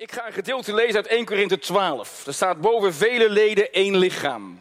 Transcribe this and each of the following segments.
Ik ga een gedeelte lezen uit 1 Korinthe 12. Er staat boven vele leden één lichaam.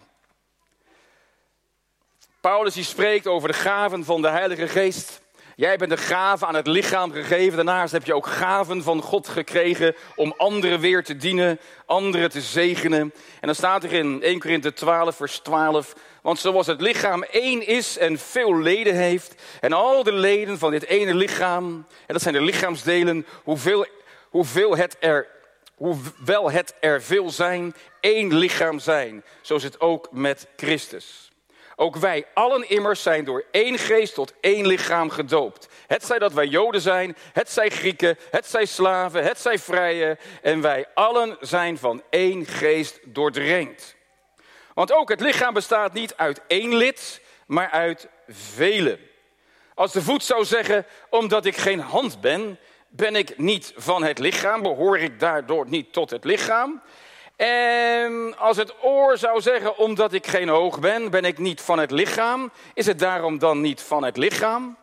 Paulus die spreekt over de gaven van de Heilige Geest. Jij bent de gave aan het lichaam gegeven. Daarnaast heb je ook gaven van God gekregen om anderen weer te dienen, anderen te zegenen. En dan staat er in 1 Korinthe 12, vers 12. Want zoals het lichaam één is en veel leden heeft, en al de leden van dit ene lichaam, en dat zijn de lichaamsdelen, hoeveel hoeveel het er, hoewel het er veel zijn, één lichaam zijn. Zo is het ook met Christus. Ook wij allen immers zijn door één geest tot één lichaam gedoopt. Het zij dat wij Joden zijn, het zij Grieken, het zij slaven, het zij vrije. En wij allen zijn van één geest doordrenkt. Want ook het lichaam bestaat niet uit één lid, maar uit vele. Als de voet zou zeggen, omdat ik geen hand ben, ben ik niet van het lichaam, behoor ik daardoor niet tot het lichaam. En als het oor zou zeggen, omdat ik geen oog ben, ben ik niet van het lichaam, is het daarom dan niet van het lichaam?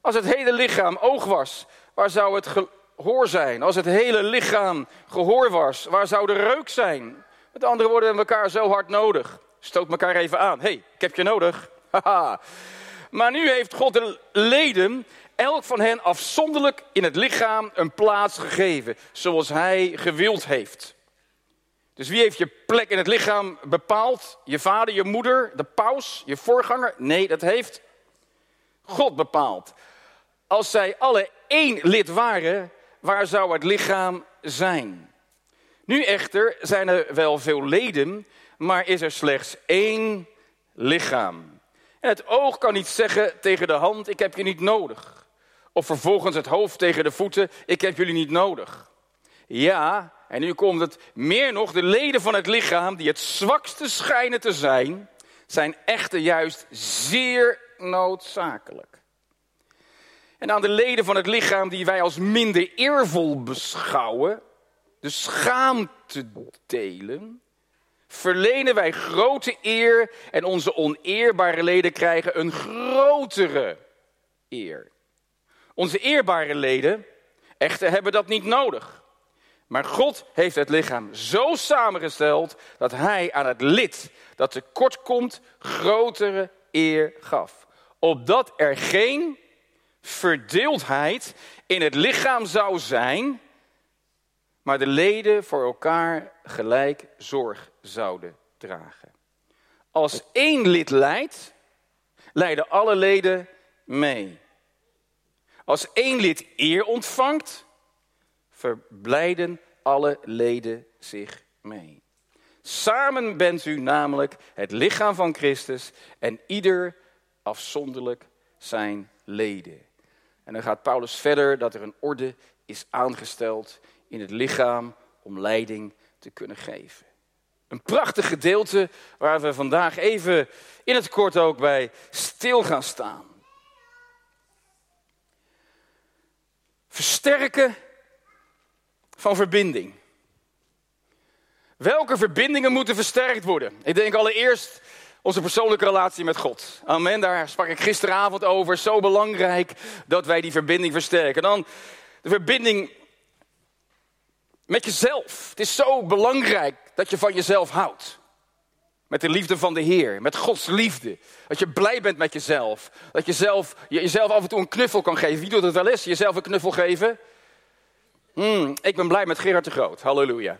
Als het hele lichaam oog was, waar zou het gehoor zijn? Als het hele lichaam gehoor was, waar zou de reuk zijn? Met andere woorden, we elkaar zo hard nodig. Stoot elkaar even aan. hey, ik heb je nodig. Haha. Maar nu heeft God de leden elk van hen afzonderlijk in het lichaam een plaats gegeven, zoals hij gewild heeft. Dus wie heeft je plek in het lichaam bepaald? Je vader, je moeder, de paus, je voorganger? Nee, dat heeft God bepaald. Als zij alle één lid waren, waar zou het lichaam zijn? Nu echter zijn er wel veel leden, maar is er slechts één lichaam. En het oog kan niet zeggen tegen de hand: Ik heb je niet nodig. Of vervolgens het hoofd tegen de voeten, ik heb jullie niet nodig. Ja, en nu komt het meer nog, de leden van het lichaam, die het zwakste schijnen te zijn, zijn echter juist zeer noodzakelijk. En aan de leden van het lichaam die wij als minder eervol beschouwen, de schaamte delen, verlenen wij grote eer en onze oneerbare leden krijgen een grotere eer. Onze eerbare leden echter hebben dat niet nodig. Maar God heeft het lichaam zo samengesteld dat hij aan het lid dat tekort komt grotere eer gaf. Opdat er geen verdeeldheid in het lichaam zou zijn, maar de leden voor elkaar gelijk zorg zouden dragen. Als één lid lijdt, lijden alle leden mee. Als één lid eer ontvangt, verblijden alle leden zich mee. Samen bent u namelijk het lichaam van Christus en ieder afzonderlijk zijn leden. En dan gaat Paulus verder dat er een orde is aangesteld in het lichaam om leiding te kunnen geven. Een prachtig gedeelte waar we vandaag even in het kort ook bij stil gaan staan. Versterken van verbinding. Welke verbindingen moeten versterkt worden? Ik denk allereerst onze persoonlijke relatie met God. Amen, daar sprak ik gisteravond over. Zo belangrijk dat wij die verbinding versterken. Dan de verbinding met jezelf. Het is zo belangrijk dat je van jezelf houdt. Met de liefde van de Heer, met Gods liefde. Dat je blij bent met jezelf. Dat je zelf, jezelf af en toe een knuffel kan geven. Wie doet het wel eens? Jezelf een knuffel geven? Hmm, ik ben blij met Gerard de Groot. Halleluja.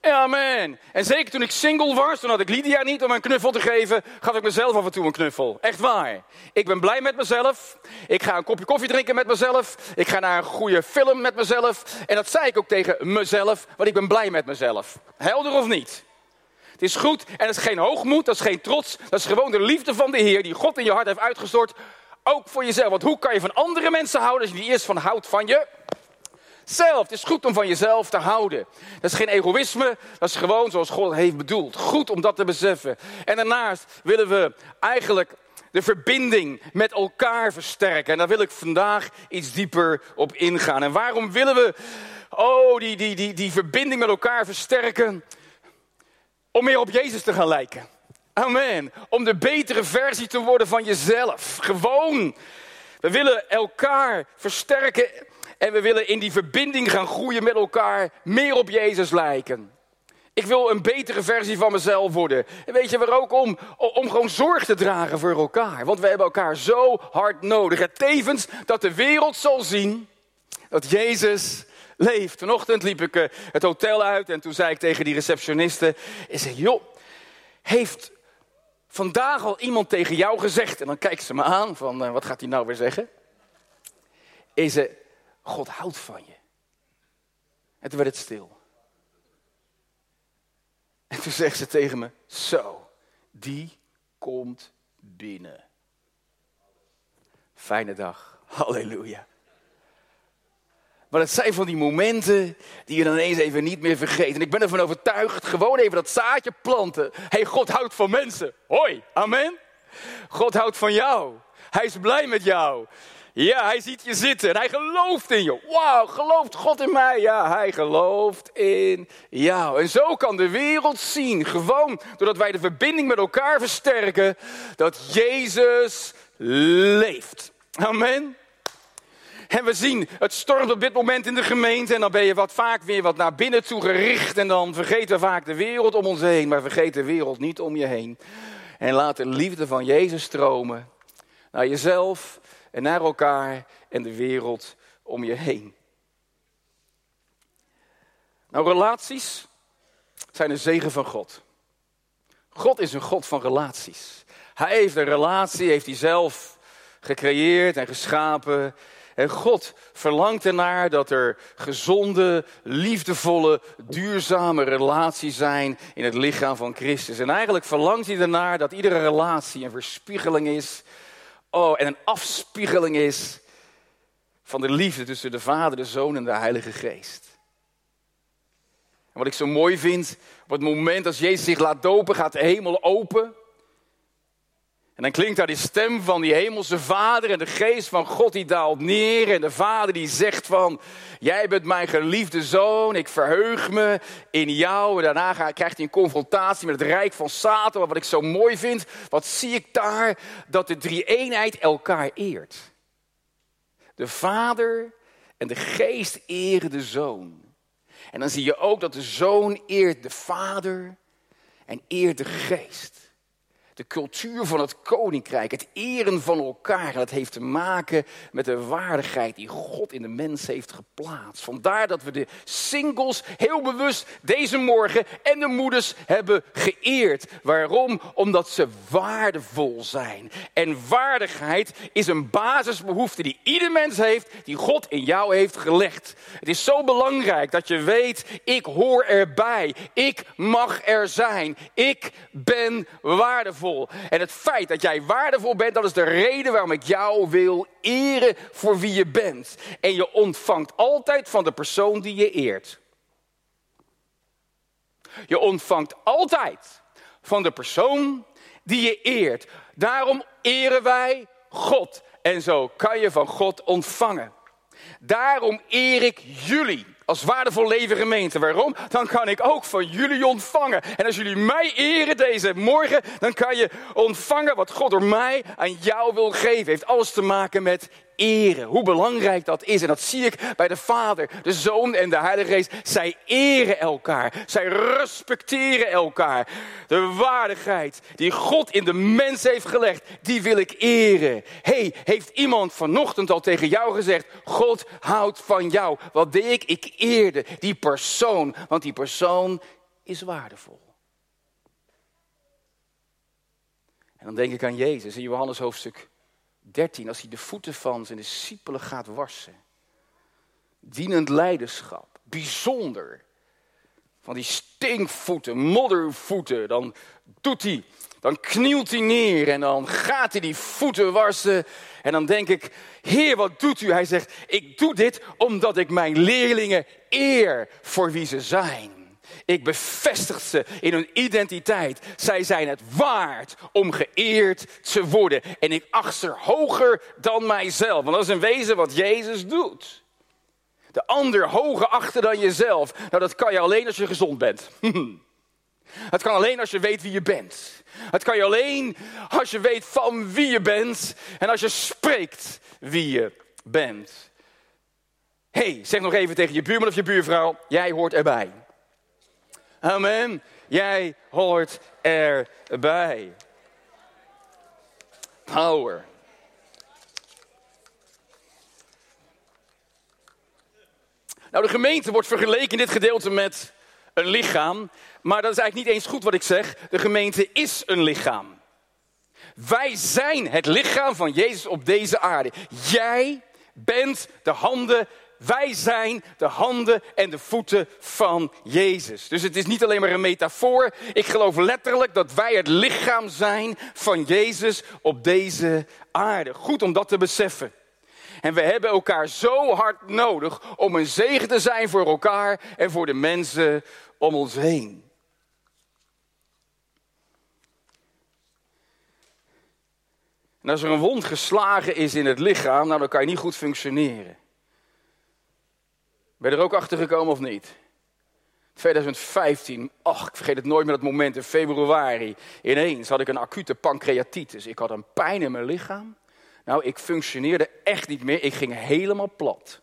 Amen. En zeker toen ik single was, toen had ik Lydia niet om een knuffel te geven, gaf ik mezelf af en toe een knuffel. Echt waar. Ik ben blij met mezelf. Ik ga een kopje koffie drinken met mezelf. Ik ga naar een goede film met mezelf. En dat zei ik ook tegen mezelf, want ik ben blij met mezelf. Helder of niet? Het is goed en dat is geen hoogmoed, dat is geen trots. Dat is gewoon de liefde van de Heer die God in je hart heeft uitgestort. Ook voor jezelf. Want hoe kan je van andere mensen houden als je niet eerst van houdt van je? Zelf. Het is goed om van jezelf te houden. Dat is geen egoïsme, dat is gewoon zoals God heeft bedoeld. Goed om dat te beseffen. En daarnaast willen we eigenlijk de verbinding met elkaar versterken. En daar wil ik vandaag iets dieper op ingaan. En waarom willen we, oh, die, die, die, die verbinding met elkaar versterken? Om meer op Jezus te gaan lijken. Amen. Om de betere versie te worden van jezelf. Gewoon. We willen elkaar versterken En we willen in die verbinding gaan groeien met elkaar, meer op Jezus lijken. Ik wil een betere versie van mezelf worden. En weet je waar ook om? Om gewoon zorg te dragen voor elkaar. Want we hebben elkaar zo hard nodig. En tevens dat de wereld zal zien dat Jezus leeft. Vanochtend liep ik eh, het hotel uit en toen zei ik tegen die receptioniste: ik zeg, joh, heeft vandaag al iemand tegen jou gezegd? En dan kijkt ze me aan van, uh, wat gaat hij nou weer zeggen? Is ze, God houdt van je. En toen werd het stil. En toen zegt ze tegen me, zo, die komt binnen. Fijne dag. Halleluja. Maar het zijn van die momenten die je dan ineens even niet meer vergeet. En ik ben ervan overtuigd, gewoon even dat zaadje planten. Hey, God houdt van mensen. Hoi, amen. God houdt van jou. Hij is blij met jou. Ja, hij ziet je zitten en hij gelooft in je. Wauw, gelooft God in mij? Ja, hij gelooft in jou. En zo kan de wereld zien, gewoon doordat wij de verbinding met elkaar versterken, dat Jezus leeft. Amen. En we zien, het stormt op dit moment in de gemeente. En dan ben je wat vaak weer wat naar binnen toe gericht. En dan vergeten we vaak de wereld om ons heen. Maar vergeet de wereld niet om je heen. En laat de liefde van Jezus stromen. Naar jezelf en naar elkaar en de wereld om je heen. Nou, relaties zijn een zegen van God. God is een God van relaties. Hij heeft een relatie, heeft hij zelf gecreëerd en geschapen. En God verlangt ernaar dat er gezonde, liefdevolle, duurzame relaties zijn in het lichaam van Christus. En eigenlijk verlangt hij ernaar dat iedere relatie een verspiegeling is. Oh, en een afspiegeling is van de liefde tussen de Vader, de Zoon en de Heilige Geest. En wat ik zo mooi vind, op het moment als Jezus zich laat dopen, gaat de hemel open. En dan klinkt daar die stem van die hemelse vader en de geest van God die daalt neer. En de vader die zegt van, jij bent mijn geliefde zoon, ik verheug me in jou. En daarna krijgt hij een confrontatie met het rijk van Satan. Wat ik zo mooi vind, wat zie ik daar? Dat de drie-eenheid elkaar eert. De vader en de geest eren de zoon. En dan zie je ook dat de zoon eert de vader en eert de geest de cultuur van het koninkrijk, het eren van elkaar. dat heeft te maken met de waardigheid die God in de mens heeft geplaatst. Vandaar dat we de singles heel bewust deze morgen en de moeders hebben geëerd. Waarom? Omdat ze waardevol zijn. En waardigheid is een basisbehoefte die ieder mens heeft, die God in jou heeft gelegd. Het is zo belangrijk dat je weet, ik hoor erbij. Ik mag er zijn. Ik ben waardevol. En het feit dat jij waardevol bent, dat is de reden waarom ik jou wil eren voor wie je bent. En je ontvangt altijd van de persoon die je eert. Je ontvangt altijd van de persoon die je eert. Daarom eren wij God. En zo kan je van God ontvangen. Daarom eer ik jullie als waardevol leven gemeente. Waarom? Dan kan ik ook van jullie ontvangen. En als jullie mij eren deze morgen, dan kan je ontvangen wat God door mij aan jou wil geven. Heeft alles te maken met eren. Hoe belangrijk dat is. En dat zie ik bij de Vader, de Zoon en de Heilige Geest. Zij eren elkaar. Zij respecteren elkaar. De waardigheid die God in de mens heeft gelegd, die wil ik eren. hey, heeft iemand vanochtend al tegen jou gezegd: God houdt van jou? Wat deed ik? Ik eerde die persoon, want die persoon is waardevol. En dan denk ik aan Jezus in Johannes hoofdstuk 13, als hij de voeten van zijn discipelen gaat wassen. Dienend leiderschap, bijzonder. Van die stinkvoeten, moddervoeten, dan doet hij, dan knielt hij neer en dan gaat hij die voeten wassen. En dan denk ik, Heer, wat doet u? Hij zegt, ik doe dit omdat ik mijn leerlingen eer voor wie ze zijn. Ik bevestig ze in hun identiteit. Zij zijn het waard om geëerd te worden. En ik acht ze hoger dan mijzelf. Want dat is een wezen wat Jezus doet. De ander hoger achter dan jezelf. Nou, dat kan je alleen als je gezond bent. Het kan alleen als je weet wie je bent. Het kan je alleen als je weet van wie je bent en als je spreekt wie je bent. hey, zeg nog even tegen je buurman of je buurvrouw, jij hoort erbij. Amen. Jij hoort erbij. Power. Nou, de gemeente wordt vergeleken in dit gedeelte met een lichaam. Maar dat is eigenlijk niet eens goed wat ik zeg. De gemeente is een lichaam. Wij zijn het lichaam van Jezus op deze aarde. Jij bent de handen wij zijn de handen en de voeten van Jezus. Dus het is niet alleen maar een metafoor. Ik geloof letterlijk dat wij het lichaam zijn van Jezus op deze aarde. Goed om dat te beseffen. En we hebben elkaar zo hard nodig om een zegen te zijn voor elkaar en voor de mensen om ons heen. En als er een wond geslagen is in het lichaam, nou, dan kan je niet goed functioneren. Ben je er ook achter gekomen of niet? 2015, ach, ik vergeet het nooit meer dat moment, in februari. Ineens had ik een acute pancreatitis. Ik had een pijn in mijn lichaam. Nou, ik functioneerde echt niet meer. Ik ging helemaal plat.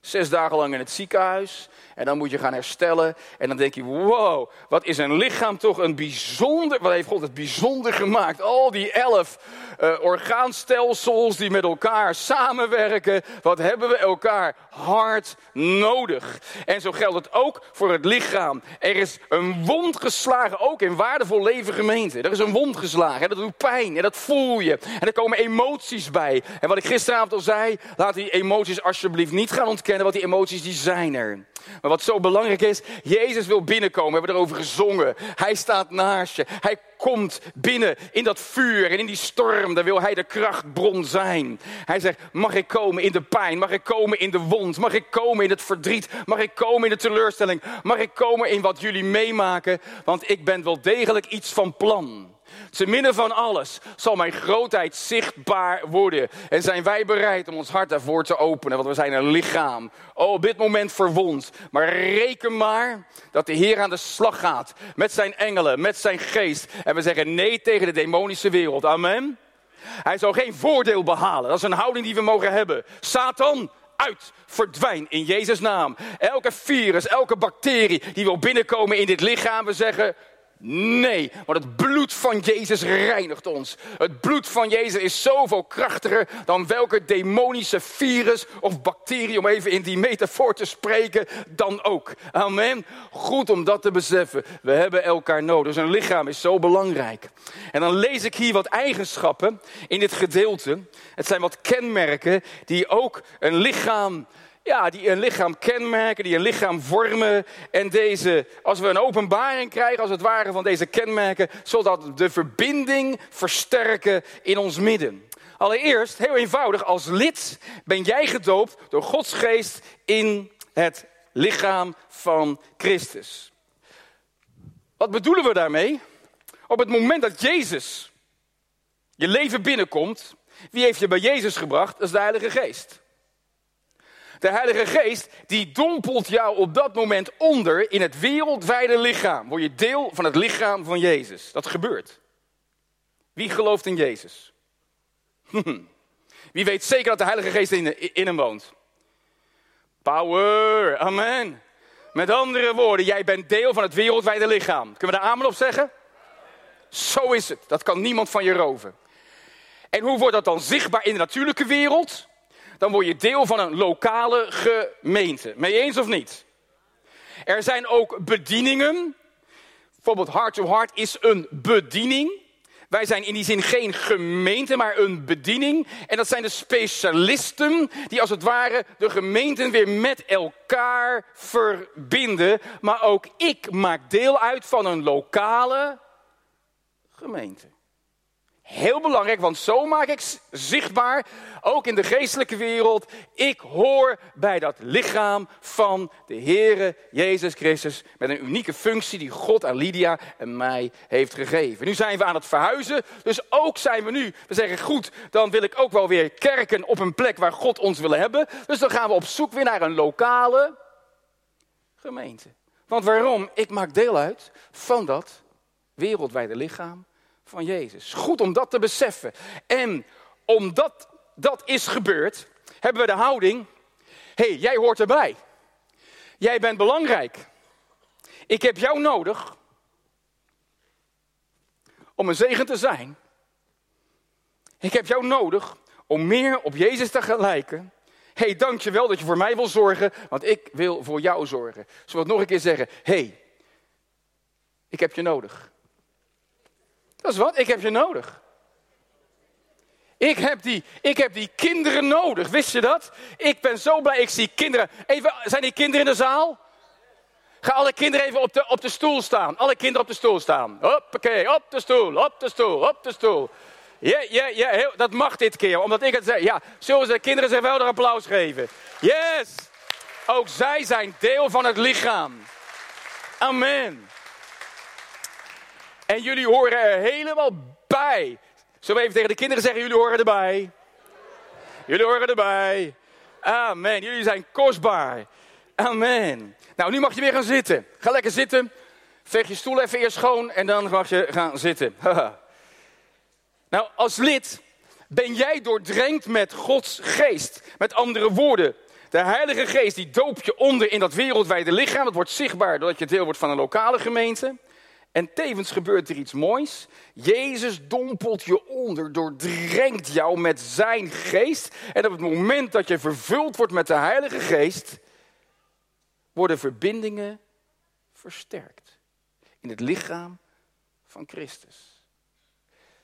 Zes dagen lang in het ziekenhuis. En dan moet je gaan herstellen. En dan denk je, wow, wat is een lichaam toch een bijzonder... Wat heeft God het bijzonder gemaakt. Al die elf uh, orgaanstelsels die met elkaar samenwerken. Wat hebben we elkaar hard nodig. En zo geldt het ook voor het lichaam. Er is een wond geslagen, ook in waardevol leven gemeente. Er is een wond geslagen en dat doet pijn en dat voel je. En er komen emoties bij. En wat ik gisteravond al zei, laat die emoties alsjeblieft niet gaan ontkennen, want die emoties die zijn er. Maar wat zo belangrijk is, Jezus wil binnenkomen. We hebben erover gezongen. Hij staat naast je. Hij komt binnen in dat vuur en in die storm. Daar wil hij de krachtbron zijn. Hij zegt, mag ik komen in de pijn? Mag ik komen in de wond? Mag ik komen in het verdriet? Mag ik komen in de teleurstelling? Mag ik komen in wat jullie meemaken? Want ik ben wel degelijk iets van plan. Te midden van alles zal mijn grootheid zichtbaar worden. En zijn wij bereid om ons hart daarvoor te openen, want we zijn een lichaam. Oh, op dit moment verwond. Maar reken maar dat de Heer aan de slag gaat met zijn engelen, met zijn geest. En we zeggen nee tegen de demonische wereld. Amen. Hij zal geen voordeel behalen. Dat is een houding die we mogen hebben. Satan, uit, verdwijn in Jezus' naam. Elke virus, elke bacterie die wil binnenkomen in dit lichaam, we zeggen Nee, want het bloed van Jezus reinigt ons. Het bloed van Jezus is zoveel krachtiger dan welke demonische virus of bacterie, om even in die metafoor te spreken, dan ook. Amen. Goed om dat te beseffen. We hebben elkaar nodig. Dus een lichaam is zo belangrijk. En dan lees ik hier wat eigenschappen in dit gedeelte. Het zijn wat kenmerken die ook een lichaam ja, die een lichaam kenmerken, die een lichaam vormen. En deze, als we een openbaring krijgen, als het ware, van deze kenmerken, zodat de verbinding versterken in ons midden. Allereerst, heel eenvoudig, als lid ben jij gedoopt door Gods geest in het lichaam van Christus. Wat bedoelen we daarmee? Op het moment dat Jezus je leven binnenkomt, wie heeft je bij Jezus gebracht? Dat is de Heilige Geest. De Heilige Geest, die dompelt jou op dat moment onder in het wereldwijde lichaam. Word je deel van het lichaam van Jezus. Dat gebeurt. Wie gelooft in Jezus? Wie weet zeker dat de Heilige Geest in, in hem woont? Power, amen. Met andere woorden, jij bent deel van het wereldwijde lichaam. Kunnen we daar amen op zeggen? Zo is het. Dat kan niemand van je roven. En hoe wordt dat dan zichtbaar in de natuurlijke wereld? Dan word je deel van een lokale gemeente. Mee eens of niet? Er zijn ook bedieningen. Bijvoorbeeld Heart to Heart is een bediening. Wij zijn in die zin geen gemeente, maar een bediening. En dat zijn de specialisten die als het ware de gemeenten weer met elkaar verbinden. Maar ook ik maak deel uit van een lokale gemeente. Heel belangrijk, want zo maak ik zichtbaar, ook in de geestelijke wereld, ik hoor bij dat lichaam van de Heere Jezus Christus met een unieke functie die God aan Lydia en mij heeft gegeven. Nu zijn we aan het verhuizen, dus ook zijn we nu, we zeggen goed, dan wil ik ook wel weer kerken op een plek waar God ons wil hebben. Dus dan gaan we op zoek weer naar een lokale gemeente. Want waarom? Ik maak deel uit van dat wereldwijde lichaam van Jezus. Goed om dat te beseffen. En omdat dat is gebeurd, hebben we de houding. hey, jij hoort erbij. Jij bent belangrijk. Ik heb jou nodig om een zegen te zijn. Ik heb jou nodig om meer op Jezus te gelijken. Hé, hey, dankjewel dat je voor mij wil zorgen, want ik wil voor jou zorgen. Zullen we nog een keer zeggen? Hé, hey, ik heb je nodig. Dat is wat, ik heb je nodig. Ik heb, die, ik heb die kinderen nodig, wist je dat? Ik ben zo blij, ik zie kinderen. Even, zijn die kinderen in de zaal? Ga alle kinderen even op de, op de stoel staan. Alle kinderen op de stoel staan. Hoppakee, op de stoel, op de stoel, op de stoel. Ja, ja, ja, dat mag dit keer, omdat ik het zeg. Ja, zullen ze de kinderen zich wel een applaus geven? Yes! Ook zij zijn deel van het lichaam. Amen. En jullie horen er helemaal bij. Zullen we even tegen de kinderen zeggen, jullie horen erbij? Jullie horen erbij. Amen. Jullie zijn kostbaar. Amen. Nou, nu mag je weer gaan zitten. Ga lekker zitten. Veeg je stoel even eerst schoon en dan mag je gaan zitten. nou, als lid ben jij doordrenkt met Gods geest. Met andere woorden, de Heilige Geest die doop je onder in dat wereldwijde lichaam. Dat wordt zichtbaar doordat je deel wordt van een lokale gemeente. En tevens gebeurt er iets moois. Jezus dompelt je onder, doordrenkt jou met zijn geest. En op het moment dat je vervuld wordt met de Heilige Geest, worden verbindingen versterkt. In het lichaam van Christus.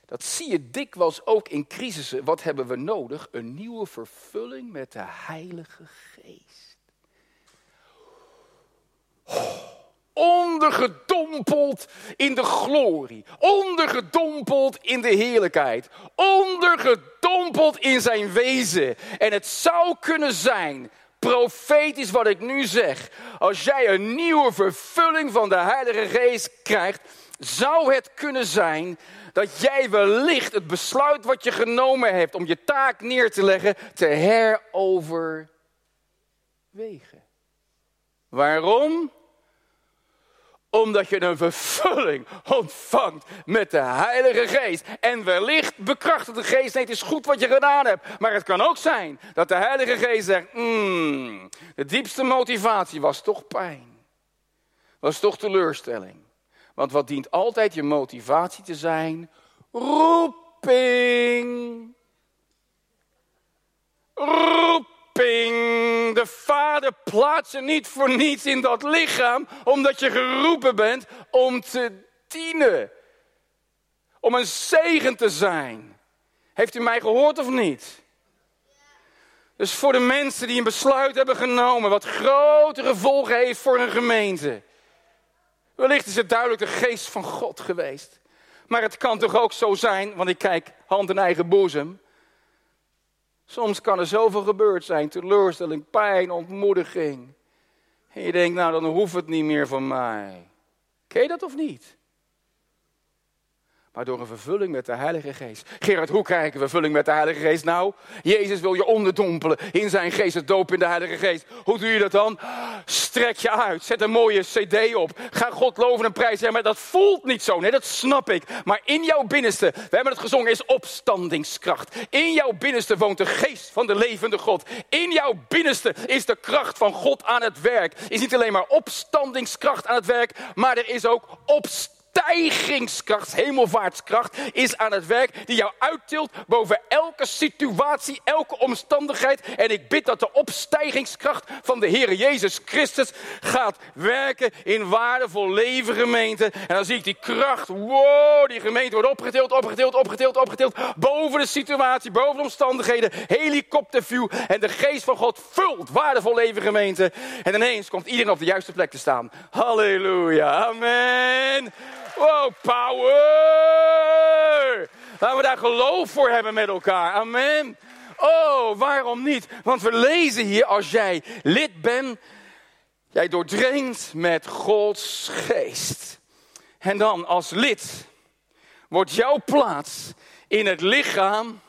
Dat zie je dikwijls ook in crisissen. Wat hebben we nodig? Een nieuwe vervulling met de Heilige Geest. Oh ondergedompeld in de glorie, ondergedompeld in de heerlijkheid, ondergedompeld in zijn wezen. En het zou kunnen zijn, profetisch wat ik nu zeg, als jij een nieuwe vervulling van de Heilige Geest krijgt, zou het kunnen zijn dat jij wellicht het besluit wat je genomen hebt om je taak neer te leggen, te heroverwegen. Waarom? Omdat je een vervulling ontvangt met de Heilige Geest. En wellicht bekrachtigt de Geest, is goed wat je gedaan hebt. Maar het kan ook zijn dat de Heilige Geest zegt, mm, de diepste motivatie was toch pijn. Was toch teleurstelling. Want wat dient altijd je motivatie te zijn? Roeping. Roeping de Vader plaatst je niet voor niets in dat lichaam, omdat je geroepen bent om te dienen. Om een zegen te zijn. Heeft u mij gehoord of niet? Dus voor de mensen die een besluit hebben genomen, wat grote gevolgen heeft voor een gemeente. Wellicht is het duidelijk de geest van God geweest. Maar het kan toch ook zo zijn, want ik kijk hand in eigen boezem. Soms kan er zoveel gebeurd zijn. Teleurstelling, pijn, ontmoediging. En je denkt, nou dan hoeft het niet meer van mij. Ken je dat of niet? Maar door een vervulling met de Heilige Geest. Gerard, hoe krijg ik een vervulling met de Heilige Geest? Nou, Jezus wil je onderdompelen in zijn geest, het doop in de Heilige Geest. Hoe doe je dat dan? Strek je uit, zet een mooie cd op. Ga God loven en prijzen. Maar dat voelt niet zo, nee, dat snap ik. Maar in jouw binnenste, we hebben het gezongen, is opstandingskracht. In jouw binnenste woont de geest van de levende God. In jouw binnenste is de kracht van God aan het werk. Is niet alleen maar opstandingskracht aan het werk, maar er is ook opstandingskracht stijgingskracht, hemelvaartskracht, is aan het werk die jou uittilt boven elke situatie, elke omstandigheid. En ik bid dat de opstijgingskracht van de Heer Jezus Christus gaat werken in waardevol leven gemeente. En dan zie ik die kracht, wow, die gemeente wordt opgetild, opgetild, opgetild, opgetild, boven de situatie, boven de omstandigheden, helikopterview. En de geest van God vult waardevol leven gemeente. En ineens komt iedereen op de juiste plek te staan. Halleluja, amen. Wow, power! Laten we daar geloof voor hebben met elkaar. Amen. Oh, waarom niet? Want we lezen hier, als jij lid bent, jij doordringt met Gods geest. En dan als lid wordt jouw plaats in het lichaam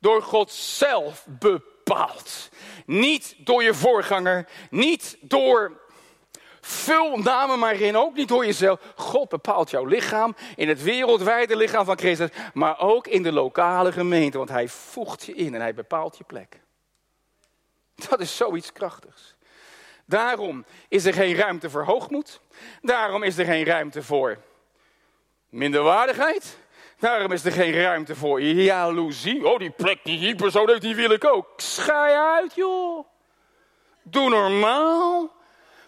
door God zelf bepaald. Niet door je voorganger, niet door Vul namen maar in, ook niet door jezelf. God bepaalt jouw lichaam in het wereldwijde lichaam van Christus, maar ook in de lokale gemeente, want hij voegt je in en hij bepaalt je plek. Dat is zoiets krachtigs. Daarom is er geen ruimte voor hoogmoed. Daarom is er geen ruimte voor minderwaardigheid. Daarom is er geen ruimte voor jaloezie. Oh, die plek die persoon heeft, die wil ik ook. Schaai uit, joh. Doe normaal.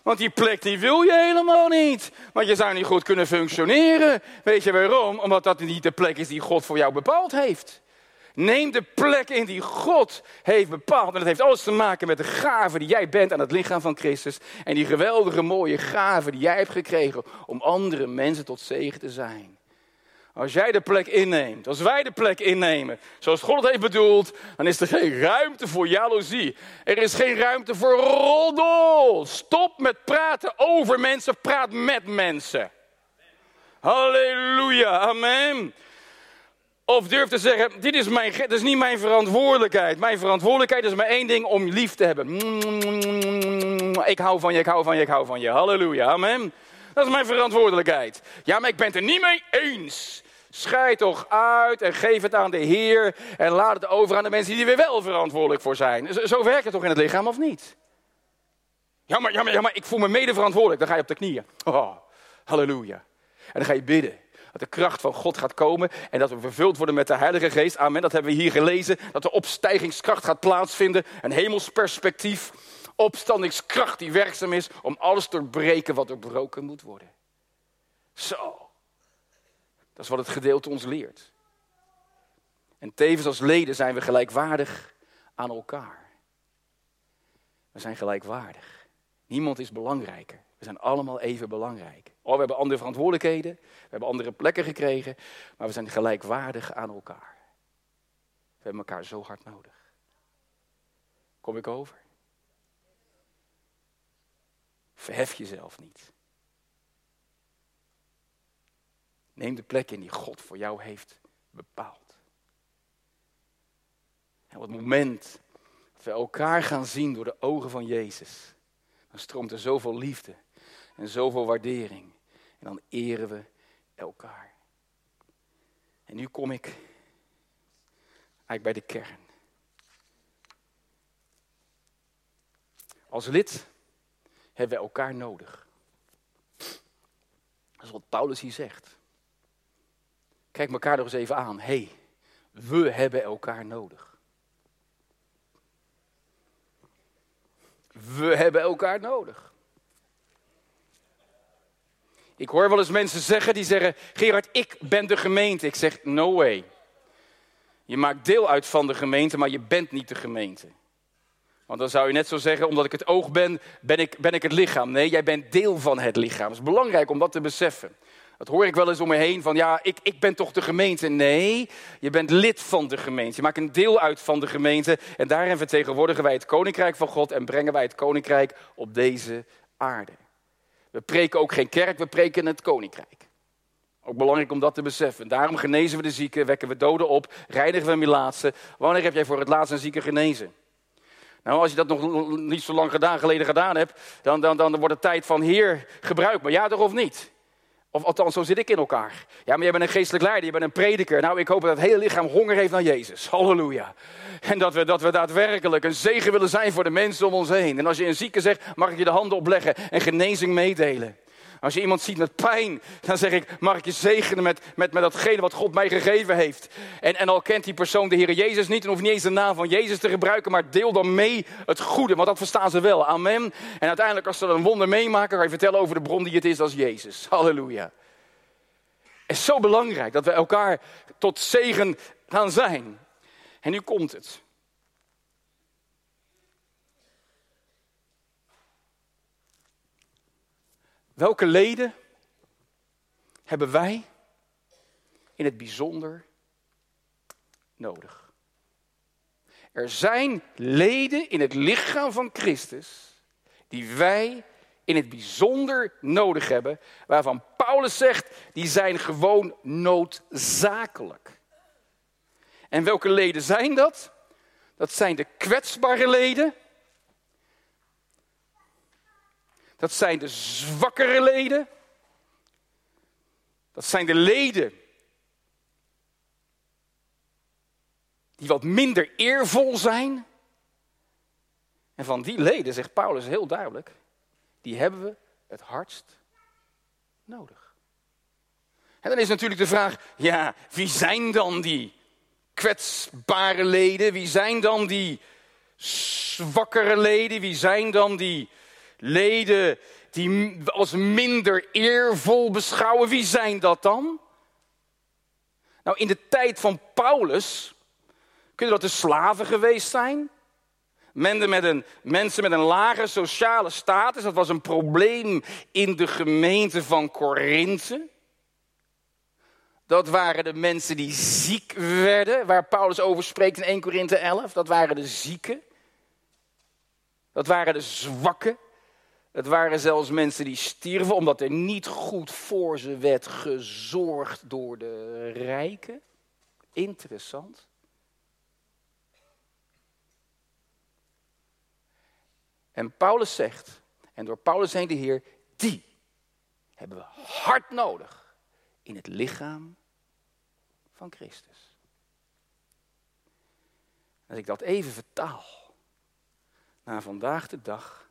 Want die plek die wil je helemaal niet. Want je zou niet goed kunnen functioneren. Weet je waarom? Omdat dat niet de plek is die God voor jou bepaald heeft. Neem de plek in die God heeft bepaald. En dat heeft alles te maken met de gave die jij bent aan het lichaam van Christus. En die geweldige mooie gave die jij hebt gekregen om andere mensen tot zegen te zijn. Als jij de plek inneemt, als wij de plek innemen, zoals God het heeft bedoeld, dan is er geen ruimte voor jaloezie. Er is geen ruimte voor roddel. Stop met praten over mensen, praat met mensen. Halleluja, amen. Of durf te zeggen, dit is, mijn, is niet mijn verantwoordelijkheid. Mijn verantwoordelijkheid is maar één ding, om lief te hebben. Ik hou van je, ik hou van je, ik hou van je. Halleluja, amen. Dat is mijn verantwoordelijkheid. Ja, maar ik ben het er niet mee eens. Scheid toch uit en geef het aan de Heer. En laat het over aan de mensen die er wel verantwoordelijk voor zijn. Zo, werkt het toch in het lichaam, of niet? Ja, maar, ja, maar ik voel me mede verantwoordelijk. Dan ga je op de knieën. Oh, halleluja. En dan ga je bidden. Dat de kracht van God gaat komen en dat we vervuld worden met de Heilige Geest. Amen. Dat hebben we hier gelezen. Dat de opstijgingskracht gaat plaatsvinden. Een hemelsperspectief. Opstandingskracht die werkzaam is om alles te breken wat doorbroken moet worden. Zo. Dat is wat het gedeelte ons leert. En tevens als leden zijn we gelijkwaardig aan elkaar. We zijn gelijkwaardig. Niemand is belangrijker. We zijn allemaal even belangrijk. Oh, we hebben andere verantwoordelijkheden, we hebben andere plekken gekregen, maar we zijn gelijkwaardig aan elkaar. We hebben elkaar zo hard nodig. Kom ik over? Verhef jezelf niet. Neem de plek in die God voor jou heeft bepaald. En op het moment dat we elkaar gaan zien door de ogen van Jezus, dan stroomt er zoveel liefde en zoveel waardering. En dan eren we elkaar. En nu kom ik eigenlijk bij de kern. Als lid hebben we elkaar nodig. Dat is wat Paulus hier zegt. Kijk elkaar nog eens even aan. Hé, hey, we hebben elkaar nodig. We hebben elkaar nodig. Ik hoor wel eens mensen zeggen die zeggen: Gerard, ik ben de gemeente. Ik zeg: No way. Je maakt deel uit van de gemeente, maar je bent niet de gemeente. Want dan zou je net zo zeggen: omdat ik het oog ben, ben ik, ben ik het lichaam. Nee, jij bent deel van het lichaam. Het is belangrijk om dat te beseffen. Dat hoor ik wel eens om me heen van ja, ik, ik ben toch de gemeente. Nee, je bent lid van de gemeente. Je maakt een deel uit van de gemeente. En daarin vertegenwoordigen wij het koninkrijk van God en brengen wij het koninkrijk op deze aarde. We preken ook geen kerk, we preken het koninkrijk. Ook belangrijk om dat te beseffen. Daarom genezen we de zieken, wekken we doden op, reinigen we melaatsen. Wanneer heb jij voor het laatst een zieke genezen? Nou, als je dat nog niet zo lang gedaan, geleden gedaan hebt, dan, dan, dan wordt het tijd van Heer, gebruik me. Ja toch of niet? Of althans, zo zit ik in elkaar. Ja, maar jij bent een geestelijk leider, je bent een prediker. Nou, ik hoop dat het hele lichaam honger heeft naar Jezus. Halleluja. En dat we, dat we daadwerkelijk een zegen willen zijn voor de mensen om ons heen. En als je een zieke zegt, mag ik je de handen opleggen en genezing meedelen. Als je iemand ziet met pijn, dan zeg ik, mag ik je zegenen met, met, met datgene wat God mij gegeven heeft. En, en al kent die persoon de Heer Jezus niet en hoeft niet eens de naam van Jezus te gebruiken, maar deel dan mee het goede, want dat verstaan ze wel. Amen. En uiteindelijk als ze een wonder meemaken, ga je vertellen over de bron die het is, als Jezus. Halleluja. Het is zo belangrijk dat we elkaar tot zegen gaan zijn. En nu komt het. Welke leden hebben wij in het bijzonder nodig? Er zijn leden in het lichaam van Christus die wij in het bijzonder nodig hebben, waarvan Paulus zegt, die zijn gewoon noodzakelijk. En welke leden zijn dat? Dat zijn de kwetsbare leden Dat zijn de zwakkere leden. Dat zijn de leden die wat minder eervol zijn. En van die leden, zegt Paulus heel duidelijk, die hebben we het hardst nodig. En dan is natuurlijk de vraag, ja, wie zijn dan die kwetsbare leden? Wie zijn dan die zwakkere leden? Wie zijn dan die leden die als minder eervol beschouwen? Wie zijn dat dan? Nou, in de tijd van Paulus kunnen dat de slaven geweest zijn. Mensen met, een, mensen met een lage sociale status, dat was een probleem in de gemeente van Korinthe. Dat waren de mensen die ziek werden, waar Paulus over spreekt in 1 Korinthe 11. Dat waren de zieken. Dat waren de zwakken. Het waren zelfs mensen die stierven omdat er niet goed voor ze werd gezorgd door de rijken. Interessant. En Paulus zegt, en door Paulus heen de Heer, die hebben we hard nodig in het lichaam van Christus. Als ik dat even vertaal naar vandaag de dag,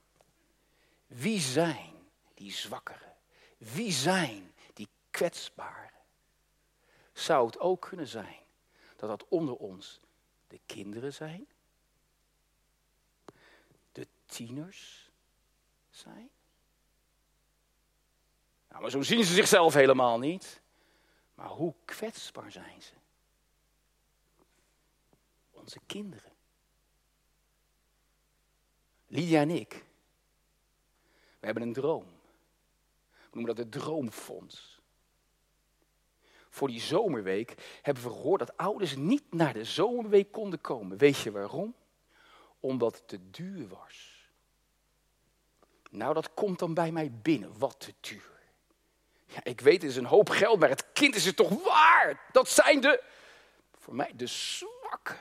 wie zijn die zwakkeren? Wie zijn die kwetsbaren? Zou het ook kunnen zijn dat dat onder ons de kinderen zijn? De tieners zijn? Nou, maar zo zien ze zichzelf helemaal niet. Maar hoe kwetsbaar zijn ze? Onze kinderen. Lydia en ik, we hebben een droom. We noemen dat het droomfonds. Voor die zomerweek hebben we gehoord dat ouders niet naar de zomerweek konden komen. Weet je waarom? Omdat het te duur was. Nou, dat komt dan bij mij binnen. Wat te duur. Ja, ik weet, het is een hoop geld, maar het kind is het toch waard? Dat zijn de, voor mij, de zwakken.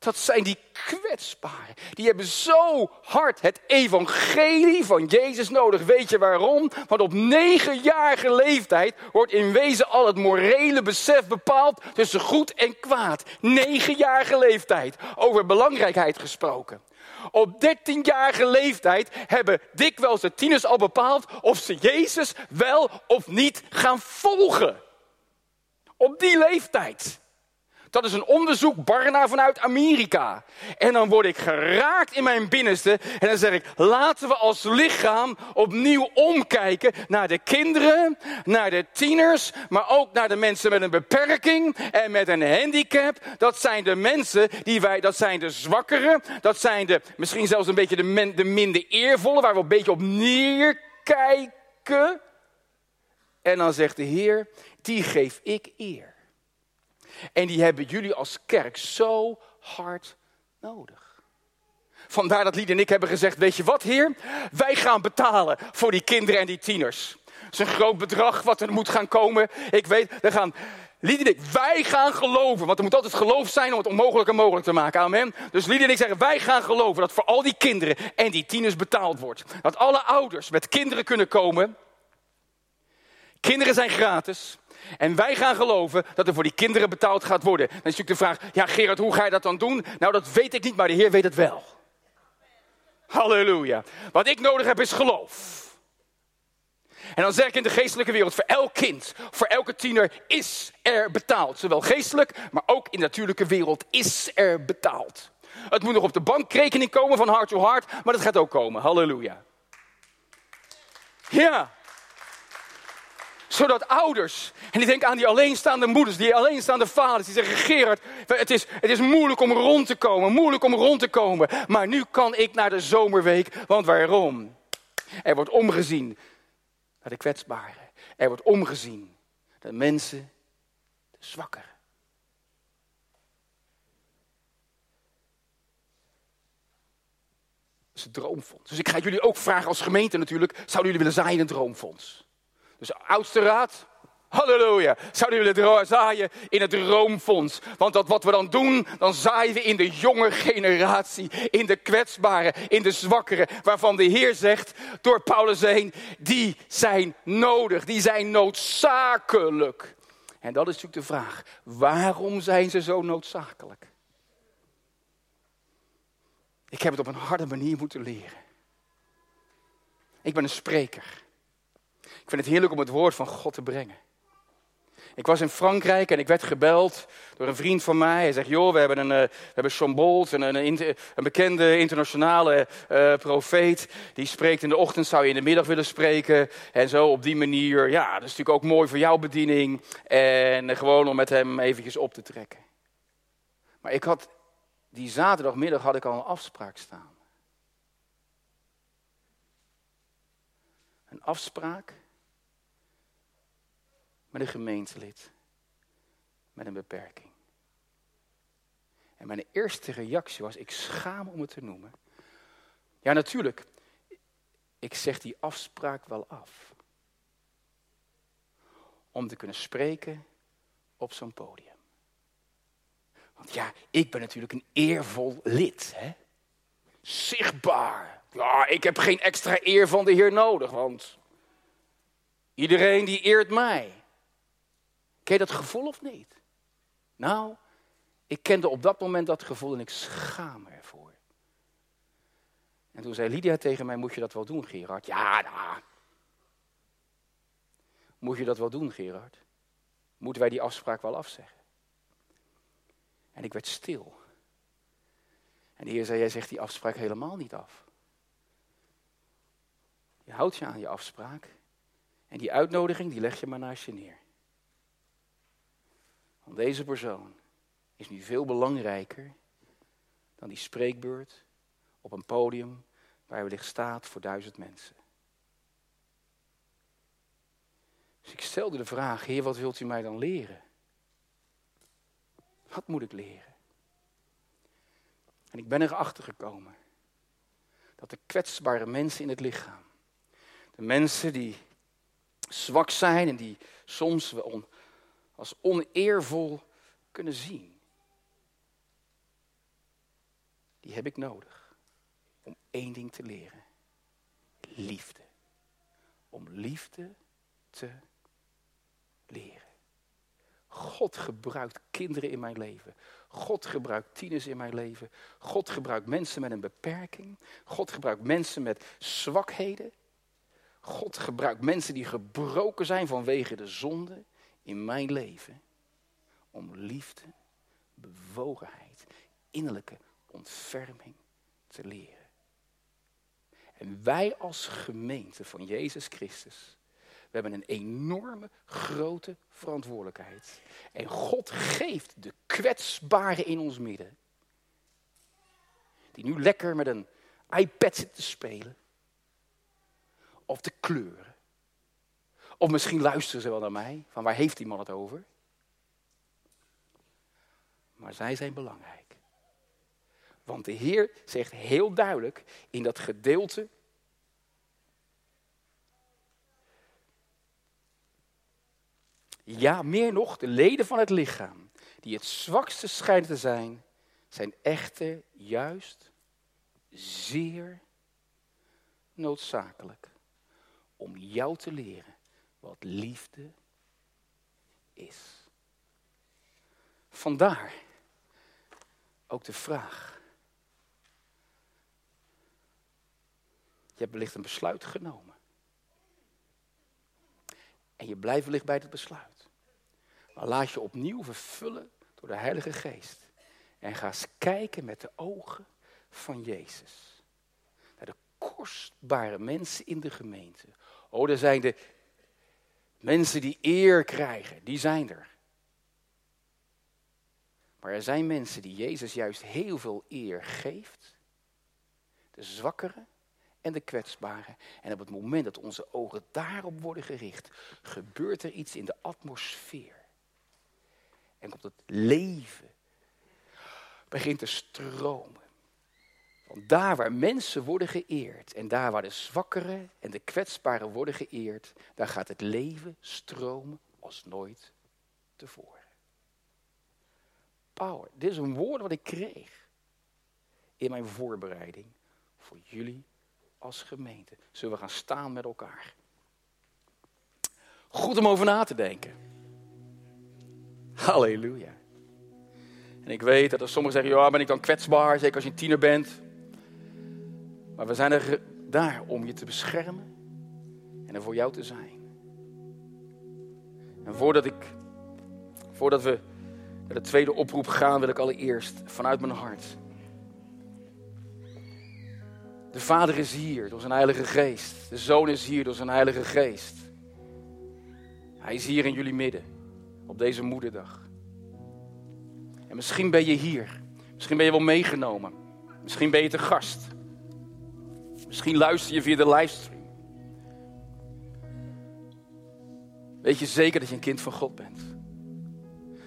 Dat zijn die kwetsbaren. Die hebben zo hard het evangelie van Jezus nodig. Weet je waarom? Want op negenjarige leeftijd wordt in wezen al het morele besef bepaald tussen goed en kwaad. Negenjarige leeftijd. Over belangrijkheid gesproken. Op dertienjarige leeftijd hebben dikwijls de tieners al bepaald of ze Jezus wel of niet gaan volgen. Op die leeftijd. Dat is een onderzoek Barna vanuit Amerika. En dan word ik geraakt in mijn binnenste. En dan zeg ik, laten we als lichaam opnieuw omkijken naar de kinderen, naar de tieners, maar ook naar de mensen met een beperking en met een handicap. Dat zijn de mensen die wij, dat zijn de zwakkeren. Dat zijn de, misschien zelfs een beetje de, de minder eervolle, waar we een beetje op neerkijken. En dan zegt de Heer, die geef ik eer. En die hebben jullie als kerk zo hard nodig. Vandaar dat Lied en ik hebben gezegd: Weet je wat, Heer? Wij gaan betalen voor die kinderen en die tieners. Het is een groot bedrag wat er moet gaan komen. Ik weet, we gaan. Lied en ik, wij gaan geloven. Want er moet altijd geloof zijn om het onmogelijke mogelijk te maken. Amen. Dus Lied en ik zeggen, wij gaan geloven dat voor al die kinderen en die tieners betaald wordt. Dat alle ouders met kinderen kunnen komen. Kinderen zijn gratis. En wij gaan geloven dat er voor die kinderen betaald gaat worden. Dan is natuurlijk de vraag, ja Gerard, hoe ga je dat dan doen? Nou, dat weet ik niet, maar de Heer weet het wel. Halleluja. Wat ik nodig heb is geloof. En dan zeg ik in de geestelijke wereld, voor elk kind, voor elke tiener is er betaald. Zowel geestelijk, maar ook in de natuurlijke wereld is er betaald. Het moet nog op de bankrekening komen van hart to hart, maar dat gaat ook komen. Halleluja. Ja zodat ouders, en ik denk aan die alleenstaande moeders, die alleenstaande vaders, die zeggen: Gerard, het is, het is moeilijk om rond te komen, moeilijk om rond te komen. Maar nu kan ik naar de zomerweek, want waarom? Er wordt omgezien naar de kwetsbaren. Er wordt omgezien naar de mensen, de zwakkeren. Dat is het droomfonds. Dus ik ga jullie ook vragen als gemeente natuurlijk, zouden jullie willen zaaien in een droomfonds? Dus oudste raad, halleluja, zouden jullie zaaien in het droomfonds. Want dat wat we dan doen, dan zaaien we in de jonge generatie, in de kwetsbaren, in de zwakkeren. Waarvan de Heer zegt, door Paulus heen, die zijn nodig, die zijn noodzakelijk. En dat is natuurlijk de vraag, waarom zijn ze zo noodzakelijk? Ik heb het op een harde manier moeten leren. Ik ben een spreker. Ik vind het heerlijk om het woord van God te brengen. Ik was in Frankrijk en ik werd gebeld door een vriend van mij. Hij zegt, joh, we hebben, een, uh, we hebben Sean Bolt, een, een, een bekende internationale uh, profeet. Die spreekt in de ochtend, zou je in de middag willen spreken. En zo op die manier, ja, dat is natuurlijk ook mooi voor jouw bediening. En gewoon om met hem eventjes op te trekken. Maar ik had, die zaterdagmiddag had ik al een afspraak staan. Een afspraak met een gemeentelid met een beperking. En mijn eerste reactie was, ik schaam om het te noemen. Ja, natuurlijk, ik zeg die afspraak wel af. Om te kunnen spreken op zo'n podium. Want ja, ik ben natuurlijk een eervol lid. Hè? Zichtbaar. Ja, ik heb geen extra eer van de Heer nodig, want iedereen die eert mij. Ken je dat gevoel of niet? Nou, ik kende op dat moment dat gevoel en ik schaam me ervoor. En toen zei Lydia tegen mij, moet je dat wel doen, Gerard? Ja, nou. Moet je dat wel doen, Gerard? Moeten wij die afspraak wel afzeggen? En ik werd stil. En de Heer zei, jij zegt die afspraak helemaal niet af. Je houdt je aan je afspraak. En die uitnodiging, die leg je maar naast je neer. Deze persoon is nu veel belangrijker dan die spreekbeurt op een podium waar wellicht staat voor duizend mensen. Dus ik stelde de vraag, Heer, wat wilt u mij dan leren? Wat moet ik leren? En ik ben erachter gekomen dat de kwetsbare mensen in het lichaam, de mensen die zwak zijn en die soms wel als oneervol kunnen zien. Die heb ik nodig om één ding te leren. Liefde. Om liefde te leren. God gebruikt kinderen in mijn leven. God gebruikt tieners in mijn leven. God gebruikt mensen met een beperking. God gebruikt mensen met zwakheden. God gebruikt mensen die gebroken zijn vanwege de zonde in mijn leven om liefde, bewogenheid, innerlijke ontferming te leren. En wij als gemeente van Jezus Christus, we hebben een enorme grote verantwoordelijkheid. En God geeft de kwetsbaren in ons midden, die nu lekker met een iPad zitten te spelen, of te kleuren of misschien luisteren ze wel naar mij, van waar heeft die man het over? Maar zij zijn belangrijk. Want de Heer zegt heel duidelijk in dat gedeelte. Ja, meer nog, de leden van het lichaam, die het zwakste schijnen te zijn, zijn echter juist zeer noodzakelijk om jou te leren wat liefde is. Vandaar ook de vraag. Je hebt wellicht een besluit genomen. En je blijft wellicht bij het besluit. Maar laat je opnieuw vervullen door de Heilige Geest. En ga eens kijken met de ogen van Jezus. Naar de kostbare mensen in de gemeente. Oh, er zijn de Mensen die eer krijgen, die zijn er. Maar er zijn mensen die Jezus juist heel veel eer geeft. De zwakkeren en de kwetsbaren. En op het moment dat onze ogen daarop worden gericht, gebeurt er iets in de atmosfeer. En komt het leven begint te stromen. Want daar waar mensen worden geëerd en daar waar de zwakkeren en de kwetsbaren worden geëerd, daar gaat het leven stromen als nooit tevoren. Power. Dit is een woord wat ik kreeg in mijn voorbereiding voor jullie als gemeente. Zullen we gaan staan met elkaar? Goed om over na te denken. Halleluja. En ik weet dat er sommigen zeggen, ja, ben ik dan kwetsbaar, zeker als je een tiener bent. Maar we zijn er daar om je te beschermen en er voor jou te zijn. En voordat, ik, voordat we naar de tweede oproep gaan, wil ik allereerst vanuit mijn hart. De Vader is hier door zijn Heilige Geest. De Zoon is hier door zijn Heilige Geest. Hij is hier in jullie midden op deze moederdag. En misschien ben je hier. Misschien ben je wel meegenomen. Misschien ben je te gast. Misschien luister je via de livestream. Weet je zeker dat je een kind van God bent?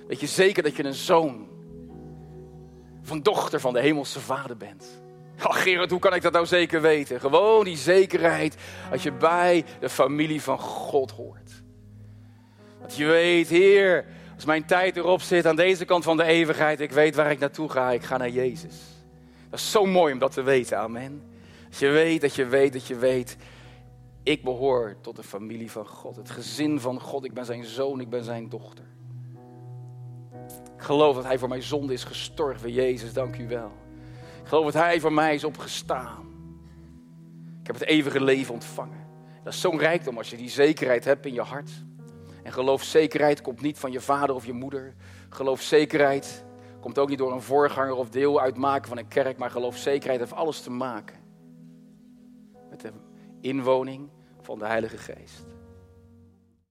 Weet je zeker dat je een zoon van dochter van de hemelse vader bent? Oh Gerard, hoe kan ik dat nou zeker weten? Gewoon die zekerheid als je bij de familie van God hoort. Dat je weet, Heer, als mijn tijd erop zit aan deze kant van de eeuwigheid, ik weet waar ik naartoe ga, ik ga naar Jezus. Dat is zo mooi om dat te weten, amen. Als je weet dat je weet dat je weet, ik behoor tot de familie van God, het gezin van God. Ik ben zijn zoon, ik ben zijn dochter. Ik geloof dat hij voor mijn zonde is gestorven, Jezus, dank u wel. Ik geloof dat hij voor mij is opgestaan. Ik heb het eeuwige leven ontvangen. Dat is zo'n rijkdom als je die zekerheid hebt in je hart. En geloofzekerheid komt niet van je vader of je moeder. Geloofzekerheid komt ook niet door een voorganger of deel uitmaken van een kerk. Maar geloofzekerheid heeft alles te maken inwoning van de Heilige Geest.